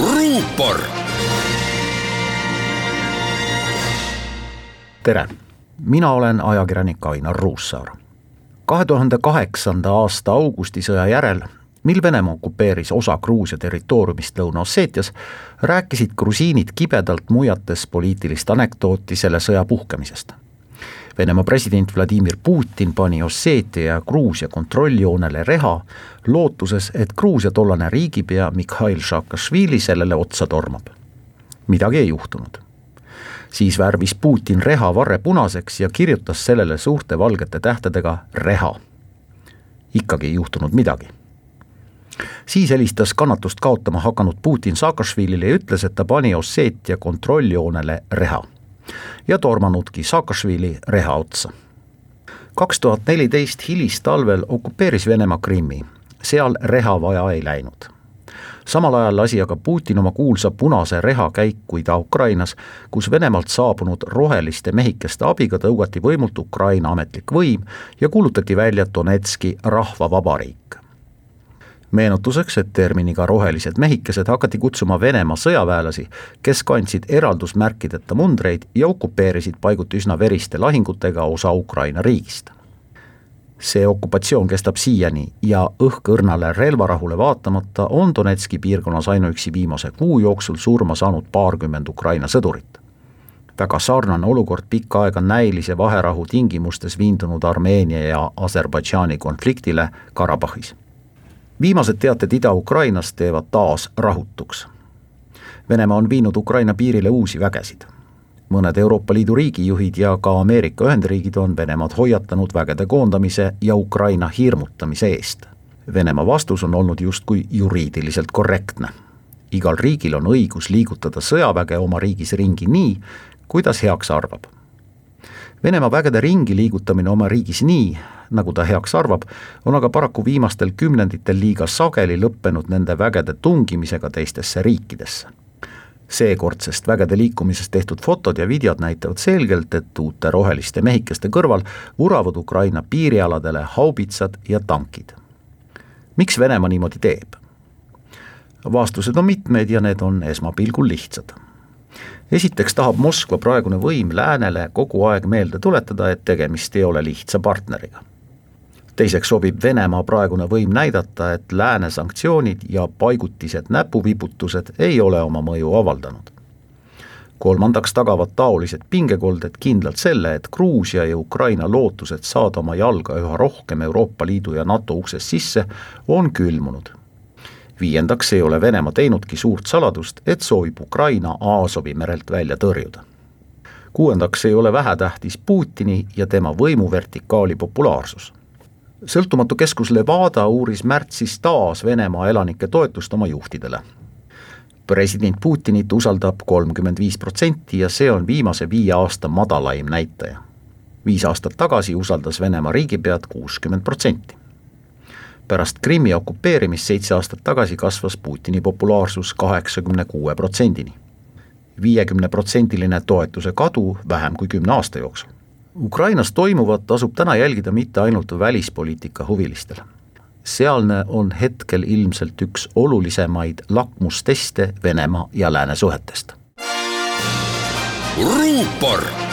ruupor. tere, mina olen ajakirjanik Ainar Ruussaar. kahe tuhande kaheksanda aasta augustisõja järel mil Venemaa okupeeris osa Gruusia territooriumist Lõuna-Osseetias, rääkisid grusiinid kibedalt muiates poliitilist anekdooti selle sõja puhkemisest. Venemaa president Vladimir Putin pani Osseetia ja Gruusia kontrolljoonele reha, lootuses, et Gruusia tollane riigipea Mihhail Saakašvili sellele otsa tormab. midagi ei juhtunud. siis värvis Putin reha varre punaseks ja kirjutas sellele suurte valgete tähtedega reha. ikkagi ei juhtunud midagi siis helistas kannatust kaotama hakanud Putin Saakašvilile ja ütles, et ta pani Osseetia kontrolljoonele reha. Ja tormanudki Saakašvili reha otsa. kaks tuhat neliteist hilistalvel okupeeris Venemaa Krimmi, seal reha vaja ei läinud. samal ajal lasi aga Putin oma kuulsa punase reha käiku Ida-Ukrainas, kus Venemaalt saabunud roheliste mehikeste abiga tõugati võimult Ukraina ametlik võim ja kuulutati välja Donetski rahvavabariik meenutuseks, et terminiga rohelised mehikesed hakati kutsuma Venemaa sõjaväelasi, kes kandsid eraldusmärkideta mundreid ja okupeerisid paiguti üsna veriste lahingutega osa Ukraina riigist. see okupatsioon kestab siiani ja õhkõrnale relvarahule vaatamata on Donetski piirkonnas ainuüksi viimase kuu jooksul surma saanud paarkümmend Ukraina sõdurit väga sarnane olukord pikka aega näilise vaherahu tingimustes viindunud Armeenia ja Aserbaidžaani konfliktile Karabahhis viimased teated Ida-Ukrainast teevad taas rahutuks. Venemaa on viinud Ukraina piirile uusi vägesid. mõned Euroopa Liidu riigijuhid ja ka Ameerika Ühendriigid on Venemaad hoiatanud vägede koondamise ja Ukraina hirmutamise eest. Venemaa vastus on olnud justkui juriidiliselt korrektne. igal riigil on õigus liigutada sõjaväge oma riigis ringi nii, kuidas heaks arvab Venemaa vägede ringi liigutamine oma riigis nii, nagu ta heaks arvab, on aga paraku viimastel kümnenditel liiga sageli lõppenud nende vägede tungimisega teistesse riikidesse. seekordsest vägede liikumisest tehtud fotod ja videod näitavad selgelt, et uute roheliste mehikeste kõrval vuravad Ukraina piirialadele haubitsad ja tankid. miks Venemaa niimoodi teeb? vastused on mitmeid ja need on esmapilgul lihtsad esiteks tahab Moskva praegune võim läänele kogu aeg meelde tuletada, et tegemist ei ole lihtsa partneriga. teiseks sobib Venemaa praegune võim näidata, et lääne sanktsioonid ja paigutised näpuvibutused ei ole oma mõju avaldanud. kolmandaks tagavad taolised pingekolded kindlalt selle, et Gruusia ja Ukraina lootused saada oma jalga üha rohkem Euroopa Liidu ja NATO uksest sisse on külmunud viiendaks ei ole Venemaa teinudki suurt saladust, et soovib Ukraina Aasovi merelt välja tõrjuda. kuuendaks ei ole vähetähtis Putini ja tema võimuvertikaali populaarsus. sõltumatu keskus Levada uuris märtsis taas Venemaa elanike toetust oma juhtidele. president Putinit usaldab kolmkümmend viis protsenti ja see on viimase viie aasta madalaim näitaja. viis aastat tagasi usaldas Venemaa riigipead kuuskümmend protsenti pärast Krimmi okupeerimist seitse aastat tagasi kasvas Putini populaarsus kaheksakümne kuue protsendini. viiekümneprotsendiline toetuse kadu vähem kui kümne aasta jooksul. Ukrainas toimuvat tasub täna jälgida mitte ainult välispoliitika huvilistel. sealne on hetkel ilmselt üks olulisemaid lakmusteste Venemaa ja lääne suhetest. ruupor